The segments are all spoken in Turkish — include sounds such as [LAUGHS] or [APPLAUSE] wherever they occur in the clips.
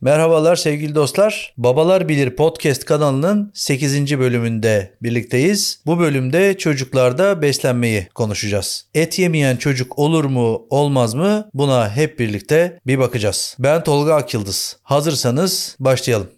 Merhabalar sevgili dostlar. Babalar Bilir podcast kanalının 8. bölümünde birlikteyiz. Bu bölümde çocuklarda beslenmeyi konuşacağız. Et yemeyen çocuk olur mu olmaz mı buna hep birlikte bir bakacağız. Ben Tolga Akyıldız. Hazırsanız başlayalım.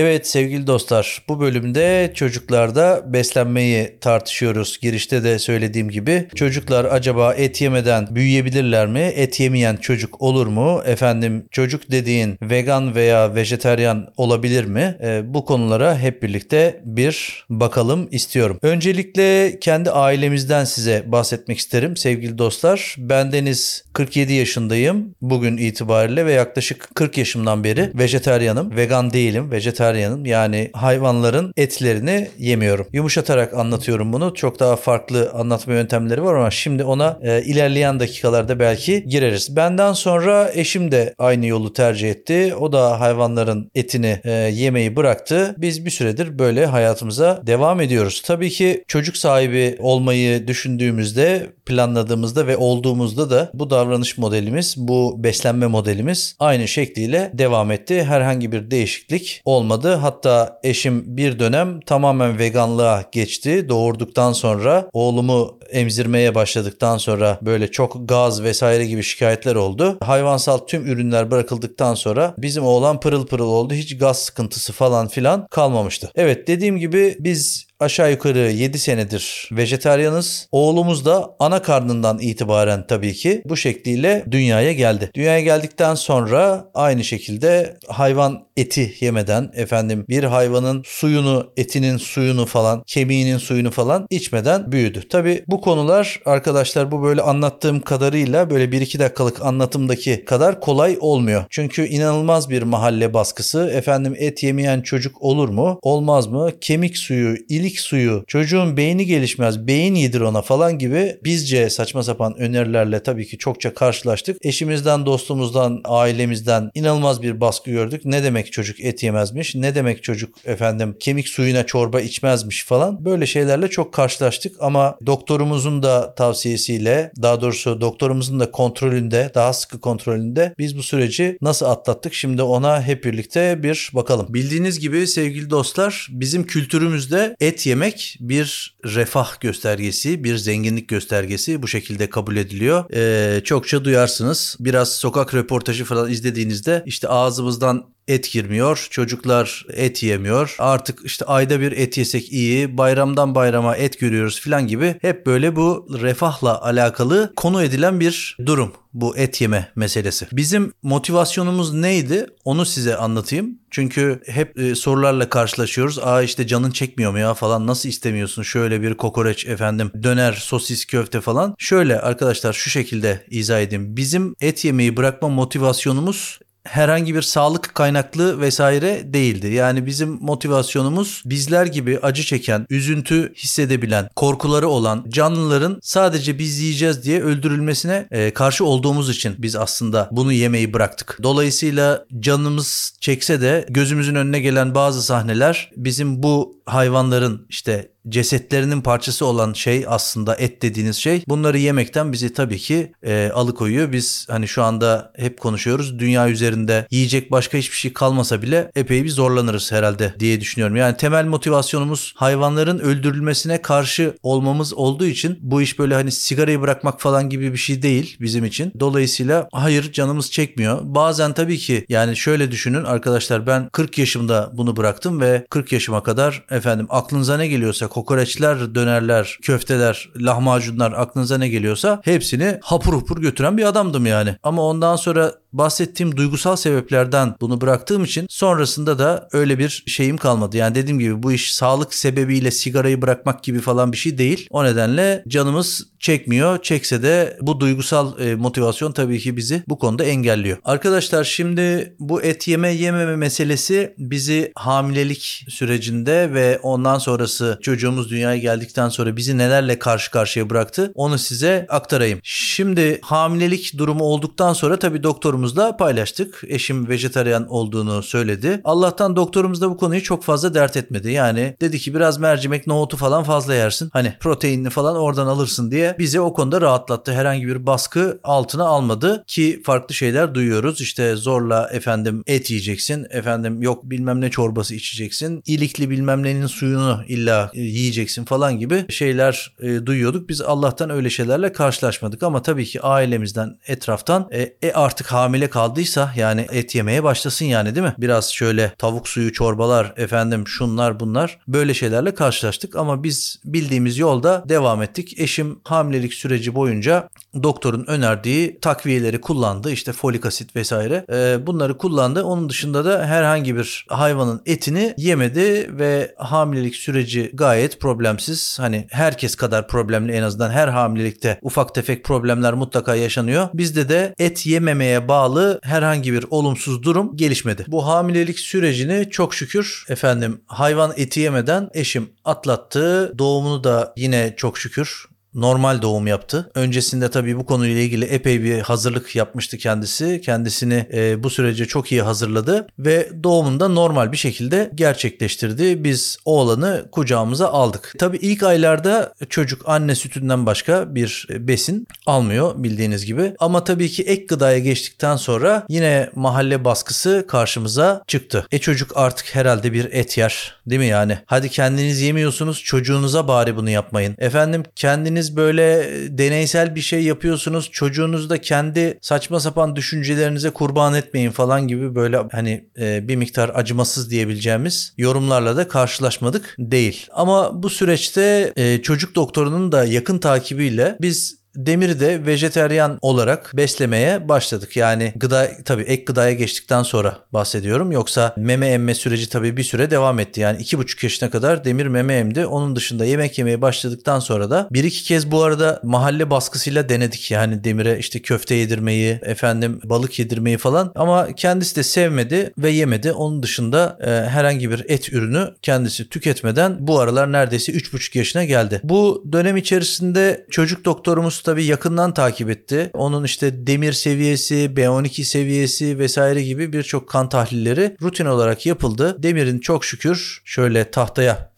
Evet sevgili dostlar bu bölümde çocuklarda beslenmeyi tartışıyoruz. Girişte de söylediğim gibi çocuklar acaba et yemeden büyüyebilirler mi? Et yemeyen çocuk olur mu? Efendim çocuk dediğin vegan veya vejeteryan olabilir mi? E, bu konulara hep birlikte bir bakalım istiyorum. Öncelikle kendi ailemizden size bahsetmek isterim sevgili dostlar. Ben Deniz 47 yaşındayım bugün itibariyle ve yaklaşık 40 yaşımdan beri vejeteryanım. Vegan değilim. Vejeteryanım yani hayvanların etlerini yemiyorum. Yumuşatarak anlatıyorum bunu. Çok daha farklı anlatma yöntemleri var ama şimdi ona e, ilerleyen dakikalarda belki gireriz. Benden sonra eşim de aynı yolu tercih etti. O da hayvanların etini e, yemeyi bıraktı. Biz bir süredir böyle hayatımıza devam ediyoruz. Tabii ki çocuk sahibi olmayı düşündüğümüzde, planladığımızda ve olduğumuzda da bu davranış modelimiz, bu beslenme modelimiz aynı şekliyle devam etti. Herhangi bir değişiklik olmadı. Hatta eşim bir dönem tamamen veganlığa geçti. Doğurduktan sonra oğlumu emzirmeye başladıktan sonra böyle çok gaz vesaire gibi şikayetler oldu. Hayvansal tüm ürünler bırakıldıktan sonra bizim oğlan pırıl pırıl oldu. Hiç gaz sıkıntısı falan filan kalmamıştı. Evet dediğim gibi biz aşağı yukarı 7 senedir vejetaryanız. Oğlumuz da ana karnından itibaren tabii ki bu şekliyle dünyaya geldi. Dünyaya geldikten sonra aynı şekilde hayvan eti yemeden efendim bir hayvanın suyunu, etinin suyunu falan, kemiğinin suyunu falan içmeden büyüdü. Tabii bu konular arkadaşlar bu böyle anlattığım kadarıyla böyle 1-2 dakikalık anlatımdaki kadar kolay olmuyor. Çünkü inanılmaz bir mahalle baskısı. Efendim et yemeyen çocuk olur mu? Olmaz mı? Kemik suyu, ilik ilik suyu, çocuğun beyni gelişmez, beyin yedir ona falan gibi bizce saçma sapan önerilerle tabii ki çokça karşılaştık. Eşimizden, dostumuzdan, ailemizden inanılmaz bir baskı gördük. Ne demek çocuk et yemezmiş, ne demek çocuk efendim kemik suyuna çorba içmezmiş falan. Böyle şeylerle çok karşılaştık ama doktorumuzun da tavsiyesiyle, daha doğrusu doktorumuzun da kontrolünde, daha sıkı kontrolünde biz bu süreci nasıl atlattık? Şimdi ona hep birlikte bir bakalım. Bildiğiniz gibi sevgili dostlar bizim kültürümüzde et et yemek bir refah göstergesi, bir zenginlik göstergesi bu şekilde kabul ediliyor. Ee, çokça duyarsınız. Biraz sokak röportajı falan izlediğinizde işte ağzımızdan et girmiyor. Çocuklar et yemiyor. Artık işte ayda bir et yesek iyi. Bayramdan bayrama et görüyoruz falan gibi. Hep böyle bu refahla alakalı konu edilen bir durum bu et yeme meselesi. Bizim motivasyonumuz neydi? Onu size anlatayım. Çünkü hep e, sorularla karşılaşıyoruz. Aa işte canın çekmiyor mu ya falan nasıl istemiyorsun? Şöyle bir kokoreç efendim döner, sosis, köfte falan. Şöyle arkadaşlar şu şekilde izah edeyim. Bizim et yemeyi bırakma motivasyonumuz herhangi bir sağlık kaynaklı vesaire değildi. Yani bizim motivasyonumuz bizler gibi acı çeken, üzüntü hissedebilen, korkuları olan canlıların sadece biz yiyeceğiz diye öldürülmesine e, karşı olduğumuz için biz aslında bunu yemeyi bıraktık. Dolayısıyla canımız çekse de gözümüzün önüne gelen bazı sahneler bizim bu hayvanların işte cesetlerinin parçası olan şey aslında et dediğiniz şey. Bunları yemekten bizi tabii ki e, alıkoyuyor. Biz hani şu anda hep konuşuyoruz. Dünya üzerinde yiyecek başka hiçbir şey kalmasa bile epey bir zorlanırız herhalde diye düşünüyorum. Yani temel motivasyonumuz hayvanların öldürülmesine karşı olmamız olduğu için bu iş böyle hani sigarayı bırakmak falan gibi bir şey değil bizim için. Dolayısıyla hayır canımız çekmiyor. Bazen tabii ki yani şöyle düşünün arkadaşlar ben 40 yaşımda bunu bıraktım ve 40 yaşıma kadar efendim aklınıza ne geliyorsa kokoreçler, dönerler, köfteler, lahmacunlar aklınıza ne geliyorsa hepsini hapur hapur götüren bir adamdım yani. Ama ondan sonra bahsettiğim duygusal sebeplerden bunu bıraktığım için sonrasında da öyle bir şeyim kalmadı. Yani dediğim gibi bu iş sağlık sebebiyle sigarayı bırakmak gibi falan bir şey değil. O nedenle canımız çekmiyor. Çekse de bu duygusal e, motivasyon tabii ki bizi bu konuda engelliyor. Arkadaşlar şimdi bu et yeme yememe meselesi bizi hamilelik sürecinde ve ondan sonrası çocuk çocuğumuz dünyaya geldikten sonra bizi nelerle karşı karşıya bıraktı onu size aktarayım. Şimdi hamilelik durumu olduktan sonra tabii doktorumuzla paylaştık. Eşim vejetaryen olduğunu söyledi. Allah'tan doktorumuz da bu konuyu çok fazla dert etmedi. Yani dedi ki biraz mercimek nohutu falan fazla yersin. Hani proteinini falan oradan alırsın diye bizi o konuda rahatlattı. Herhangi bir baskı altına almadı ki farklı şeyler duyuyoruz. İşte zorla efendim et yiyeceksin. Efendim yok bilmem ne çorbası içeceksin. İlikli bilmem nenin suyunu illa yiyeceksin falan gibi şeyler e, duyuyorduk. Biz Allah'tan öyle şeylerle karşılaşmadık ama tabii ki ailemizden etraftan e, e artık hamile kaldıysa yani et yemeye başlasın yani değil mi? Biraz şöyle tavuk suyu çorbalar efendim şunlar bunlar böyle şeylerle karşılaştık ama biz bildiğimiz yolda devam ettik. Eşim hamilelik süreci boyunca doktorun önerdiği takviyeleri kullandı. İşte folik asit vesaire. E, bunları kullandı. Onun dışında da herhangi bir hayvanın etini yemedi ve hamilelik süreci gayet problemsiz. Hani herkes kadar problemli en azından her hamilelikte ufak tefek problemler mutlaka yaşanıyor. Bizde de et yememeye bağlı herhangi bir olumsuz durum gelişmedi. Bu hamilelik sürecini çok şükür efendim hayvan eti yemeden eşim atlattı. Doğumunu da yine çok şükür normal doğum yaptı. Öncesinde tabii bu konuyla ilgili epey bir hazırlık yapmıştı kendisi. Kendisini e, bu sürece çok iyi hazırladı ve doğumunda normal bir şekilde gerçekleştirdi. Biz oğlanı kucağımıza aldık. Tabii ilk aylarda çocuk anne sütünden başka bir besin almıyor bildiğiniz gibi. Ama tabii ki ek gıdaya geçtikten sonra yine mahalle baskısı karşımıza çıktı. E çocuk artık herhalde bir et yer değil mi yani? Hadi kendiniz yemiyorsunuz çocuğunuza bari bunu yapmayın. Efendim kendiniz kendiniz böyle deneysel bir şey yapıyorsunuz. Çocuğunuzu da kendi saçma sapan düşüncelerinize kurban etmeyin falan gibi böyle hani e, bir miktar acımasız diyebileceğimiz yorumlarla da karşılaşmadık değil. Ama bu süreçte e, çocuk doktorunun da yakın takibiyle biz Demiri de vejeteryan olarak beslemeye başladık. Yani gıda tabii ek gıdaya geçtikten sonra bahsediyorum. Yoksa meme emme süreci tabii bir süre devam etti. Yani iki buçuk yaşına kadar Demir meme emdi. Onun dışında yemek yemeye başladıktan sonra da bir iki kez bu arada mahalle baskısıyla denedik. Yani Demir'e işte köfte yedirmeyi, efendim balık yedirmeyi falan. Ama kendisi de sevmedi ve yemedi. Onun dışında e, herhangi bir et ürünü kendisi tüketmeden bu aralar neredeyse üç buçuk yaşına geldi. Bu dönem içerisinde çocuk doktorumuz tabii yakından takip etti. Onun işte demir seviyesi, B12 seviyesi vesaire gibi birçok kan tahlilleri rutin olarak yapıldı. Demirin çok şükür şöyle tahtaya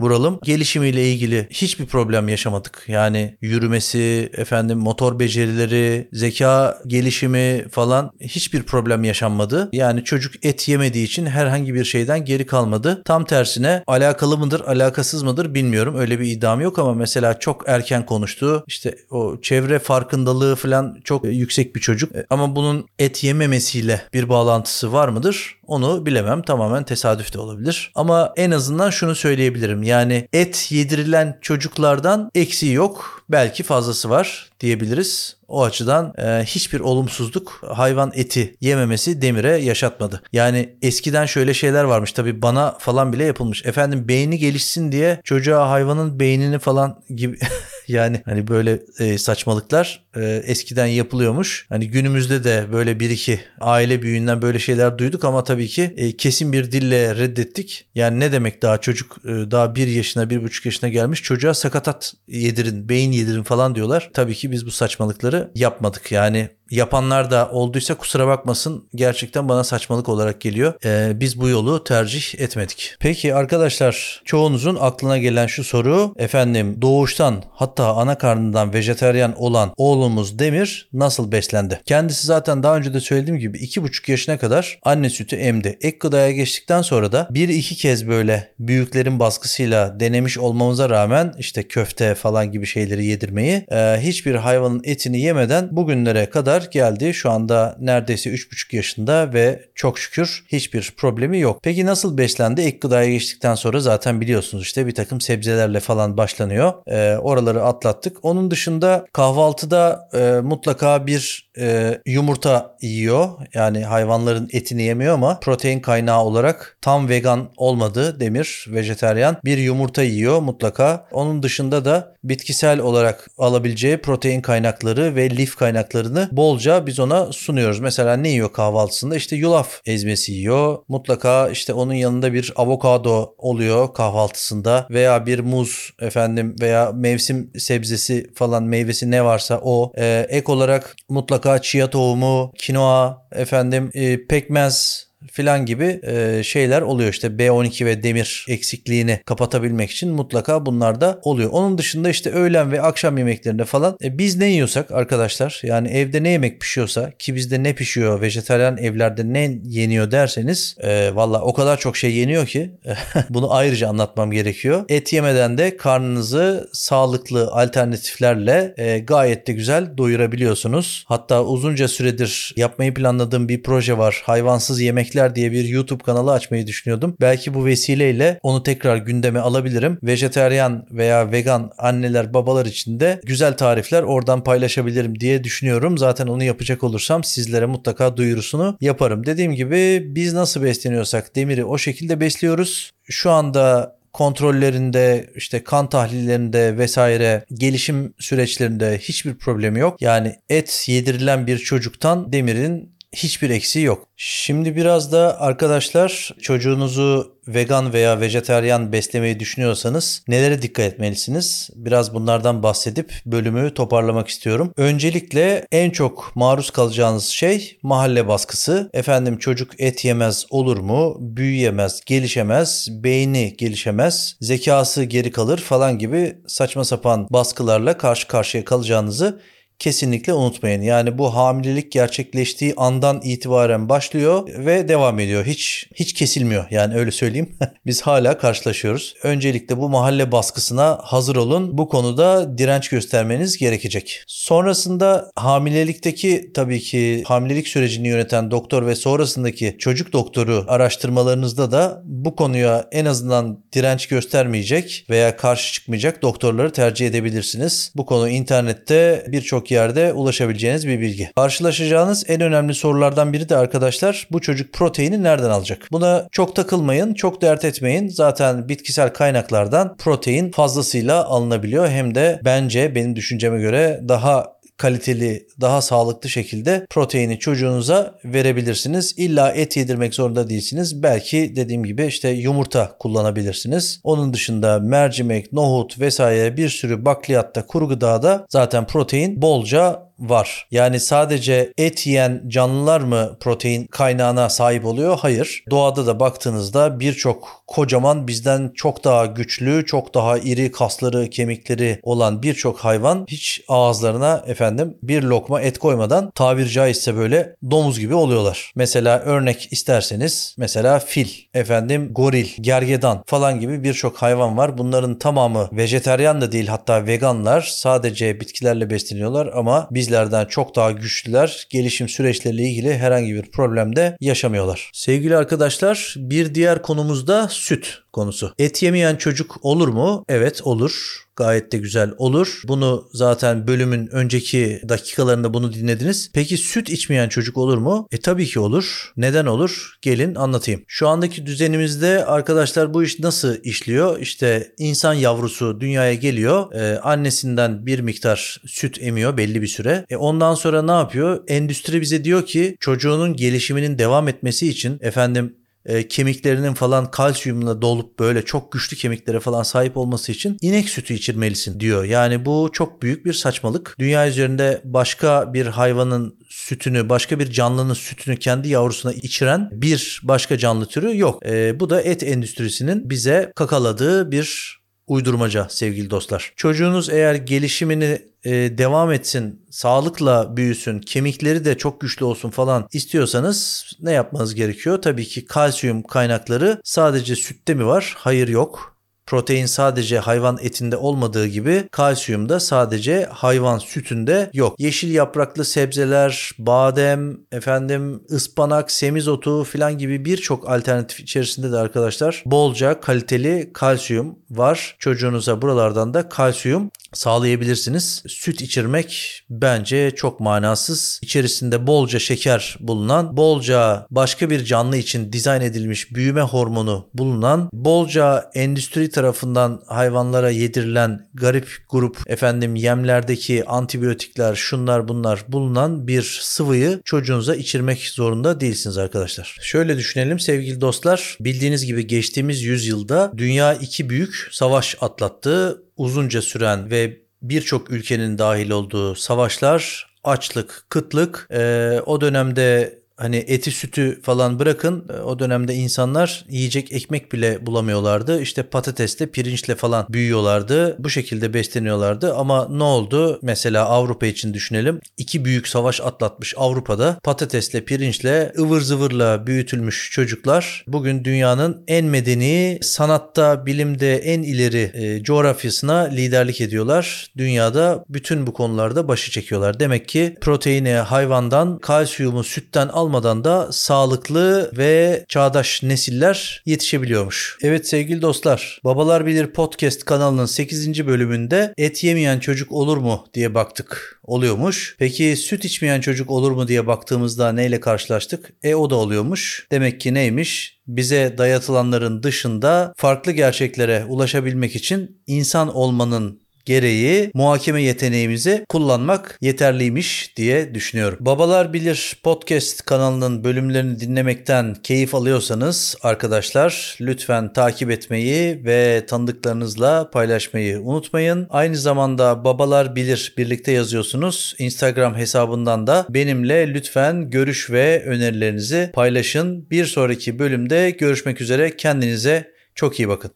vuralım. Gelişimiyle ilgili hiçbir problem yaşamadık. Yani yürümesi, efendim motor becerileri, zeka gelişimi falan hiçbir problem yaşanmadı. Yani çocuk et yemediği için herhangi bir şeyden geri kalmadı. Tam tersine alakalı mıdır, alakasız mıdır bilmiyorum. Öyle bir iddiam yok ama mesela çok erken konuştu. İşte o çevre farkındalığı falan çok yüksek bir çocuk. Ama bunun et yememesiyle bir bağlantısı var mıdır? Onu bilemem. Tamamen tesadüf de olabilir. Ama en azından şunu söyleyebilirim. Yani et yedirilen çocuklardan eksiği yok. Belki fazlası var diyebiliriz. O açıdan e, hiçbir olumsuzluk hayvan eti yememesi Demir'e yaşatmadı. Yani eskiden şöyle şeyler varmış tabii bana falan bile yapılmış. Efendim beyni gelişsin diye çocuğa hayvanın beynini falan gibi [LAUGHS] yani hani böyle e, saçmalıklar e, eskiden yapılıyormuş. Hani günümüzde de böyle bir iki aile büyüğünden böyle şeyler duyduk ama tabii ki e, kesin bir dille reddettik. Yani ne demek daha çocuk e, daha bir yaşına bir buçuk yaşına gelmiş çocuğa sakatat yedirin beyin yedirin falan diyorlar. Tabii ki biz bu saçmalıkları yapmadık. Yani yapanlar da olduysa kusura bakmasın gerçekten bana saçmalık olarak geliyor. Ee, biz bu yolu tercih etmedik. Peki arkadaşlar çoğunuzun aklına gelen şu soru efendim doğuştan hatta ana karnından vejeteryan olan oğlumuz Demir nasıl beslendi? Kendisi zaten daha önce de söylediğim gibi 2,5 yaşına kadar anne sütü emdi. Ek gıdaya geçtikten sonra da bir iki kez böyle büyüklerin baskısıyla denemiş olmamıza rağmen işte köfte falan gibi şeyleri yedirmeyi e, hiçbir hayvanın etini yemeden bugünlere kadar geldi. Şu anda neredeyse 3,5 yaşında ve çok şükür hiçbir problemi yok. Peki nasıl beslendi? Ek gıdaya geçtikten sonra zaten biliyorsunuz işte bir takım sebzelerle falan başlanıyor. E, oraları atlattık. Onun dışında kahvaltıda e, mutlaka bir e, yumurta yiyor. Yani hayvanların etini yemiyor ama protein kaynağı olarak tam vegan olmadı Demir, vejeteryan. Bir yumurta yiyor mutlaka. Onun dışında da bitkisel olarak alabileceği protein kaynakları ve lif kaynaklarını bolca biz ona sunuyoruz. Mesela ne yiyor kahvaltısında? İşte yulaf ezmesi yiyor. Mutlaka işte onun yanında bir avokado oluyor kahvaltısında veya bir muz efendim veya mevsim sebzesi falan meyvesi ne varsa o. Ee, ek olarak mutlaka chia tohumu, kinoa, efendim e, pekmez filan gibi e, şeyler oluyor. İşte B12 ve demir eksikliğini kapatabilmek için mutlaka bunlar da oluyor. Onun dışında işte öğlen ve akşam yemeklerinde falan e, biz ne yiyorsak arkadaşlar yani evde ne yemek pişiyorsa ki bizde ne pişiyor vejetaryen evlerde ne yeniyor derseniz e, valla o kadar çok şey yeniyor ki [LAUGHS] bunu ayrıca anlatmam gerekiyor. Et yemeden de karnınızı sağlıklı alternatiflerle e, gayet de güzel doyurabiliyorsunuz. Hatta uzunca süredir yapmayı planladığım bir proje var. Hayvansız yemekler Yemekler diye bir YouTube kanalı açmayı düşünüyordum. Belki bu vesileyle onu tekrar gündeme alabilirim. Vejeteryan veya vegan anneler babalar için de güzel tarifler oradan paylaşabilirim diye düşünüyorum. Zaten onu yapacak olursam sizlere mutlaka duyurusunu yaparım. Dediğim gibi biz nasıl besleniyorsak demiri o şekilde besliyoruz. Şu anda kontrollerinde işte kan tahlillerinde vesaire gelişim süreçlerinde hiçbir problemi yok. Yani et yedirilen bir çocuktan demirin hiçbir eksiği yok. Şimdi biraz da arkadaşlar çocuğunuzu vegan veya vejeteryan beslemeyi düşünüyorsanız nelere dikkat etmelisiniz? Biraz bunlardan bahsedip bölümü toparlamak istiyorum. Öncelikle en çok maruz kalacağınız şey mahalle baskısı. Efendim çocuk et yemez olur mu? Büyüyemez, gelişemez, beyni gelişemez, zekası geri kalır falan gibi saçma sapan baskılarla karşı karşıya kalacağınızı kesinlikle unutmayın. Yani bu hamilelik gerçekleştiği andan itibaren başlıyor ve devam ediyor. Hiç hiç kesilmiyor. Yani öyle söyleyeyim. [LAUGHS] Biz hala karşılaşıyoruz. Öncelikle bu mahalle baskısına hazır olun. Bu konuda direnç göstermeniz gerekecek. Sonrasında hamilelikteki tabii ki hamilelik sürecini yöneten doktor ve sonrasındaki çocuk doktoru araştırmalarınızda da bu konuya en azından direnç göstermeyecek veya karşı çıkmayacak doktorları tercih edebilirsiniz. Bu konu internette birçok birçok yerde ulaşabileceğiniz bir bilgi. Karşılaşacağınız en önemli sorulardan biri de arkadaşlar bu çocuk proteini nereden alacak? Buna çok takılmayın, çok dert etmeyin. Zaten bitkisel kaynaklardan protein fazlasıyla alınabiliyor. Hem de bence benim düşünceme göre daha kaliteli, daha sağlıklı şekilde proteini çocuğunuza verebilirsiniz. İlla et yedirmek zorunda değilsiniz. Belki dediğim gibi işte yumurta kullanabilirsiniz. Onun dışında mercimek, nohut vesaire bir sürü bakliyatta, kuru gıdada zaten protein bolca var. Yani sadece et yiyen canlılar mı protein kaynağına sahip oluyor? Hayır. Doğada da baktığınızda birçok kocaman bizden çok daha güçlü, çok daha iri kasları, kemikleri olan birçok hayvan hiç ağızlarına efendim bir lokma et koymadan tabir caizse böyle domuz gibi oluyorlar. Mesela örnek isterseniz mesela fil, efendim goril, gergedan falan gibi birçok hayvan var. Bunların tamamı vejeteryan da değil hatta veganlar sadece bitkilerle besleniyorlar ama biz bizlerden çok daha güçlüler. Gelişim süreçleriyle ilgili herhangi bir problem de yaşamıyorlar. Sevgili arkadaşlar bir diğer konumuz da süt konusu. Et yemeyen çocuk olur mu? Evet olur gayet de güzel olur. Bunu zaten bölümün önceki dakikalarında bunu dinlediniz. Peki süt içmeyen çocuk olur mu? E tabii ki olur. Neden olur? Gelin anlatayım. Şu andaki düzenimizde arkadaşlar bu iş nasıl işliyor? İşte insan yavrusu dünyaya geliyor. E, annesinden bir miktar süt emiyor belli bir süre. E, ondan sonra ne yapıyor? Endüstri bize diyor ki çocuğunun gelişiminin devam etmesi için efendim e, kemiklerinin falan kalsiyumla dolup böyle çok güçlü kemiklere falan sahip olması için inek sütü içirmelisin diyor. Yani bu çok büyük bir saçmalık. Dünya üzerinde başka bir hayvanın sütünü, başka bir canlının sütünü kendi yavrusuna içiren bir başka canlı türü yok. E, bu da et endüstrisinin bize kakaladığı bir uydurmaca sevgili dostlar. Çocuğunuz eğer gelişimini e, devam etsin, sağlıkla büyüsün, kemikleri de çok güçlü olsun falan istiyorsanız ne yapmanız gerekiyor? Tabii ki kalsiyum kaynakları sadece sütte mi var? Hayır yok. Protein sadece hayvan etinde olmadığı gibi kalsiyum da sadece hayvan sütünde yok. Yeşil yapraklı sebzeler, badem, efendim ıspanak, semizotu filan gibi birçok alternatif içerisinde de arkadaşlar bolca kaliteli kalsiyum var. Çocuğunuza buralardan da kalsiyum sağlayabilirsiniz. Süt içirmek bence çok manasız. İçerisinde bolca şeker bulunan, bolca başka bir canlı için dizayn edilmiş büyüme hormonu bulunan, bolca endüstri tarafından hayvanlara yedirilen garip grup efendim yemlerdeki antibiyotikler, şunlar bunlar bulunan bir sıvıyı çocuğunuza içirmek zorunda değilsiniz arkadaşlar. Şöyle düşünelim sevgili dostlar. Bildiğiniz gibi geçtiğimiz yüzyılda dünya iki büyük savaş atlattı. Uzunca süren ve birçok ülkenin dahil olduğu savaşlar, açlık, kıtlık. Ee, o dönemde hani eti sütü falan bırakın e, o dönemde insanlar yiyecek ekmek bile bulamıyorlardı. İşte patatesle pirinçle falan büyüyorlardı. Bu şekilde besleniyorlardı ama ne oldu? Mesela Avrupa için düşünelim. İki büyük savaş atlatmış Avrupa'da patatesle pirinçle ıvır zıvırla büyütülmüş çocuklar bugün dünyanın en medeni sanatta bilimde en ileri e, coğrafyasına liderlik ediyorlar. Dünyada bütün bu konularda başı çekiyorlar. Demek ki proteini hayvandan kalsiyumu sütten al almadan da sağlıklı ve çağdaş nesiller yetişebiliyormuş. Evet sevgili dostlar, Babalar Bilir Podcast kanalının 8. bölümünde et yemeyen çocuk olur mu diye baktık. Oluyormuş. Peki süt içmeyen çocuk olur mu diye baktığımızda neyle karşılaştık? E o da oluyormuş. Demek ki neymiş? bize dayatılanların dışında farklı gerçeklere ulaşabilmek için insan olmanın gereği muhakeme yeteneğimizi kullanmak yeterliymiş diye düşünüyorum. Babalar Bilir podcast kanalının bölümlerini dinlemekten keyif alıyorsanız arkadaşlar lütfen takip etmeyi ve tanıdıklarınızla paylaşmayı unutmayın. Aynı zamanda Babalar Bilir birlikte yazıyorsunuz. Instagram hesabından da benimle lütfen görüş ve önerilerinizi paylaşın. Bir sonraki bölümde görüşmek üzere. Kendinize çok iyi bakın.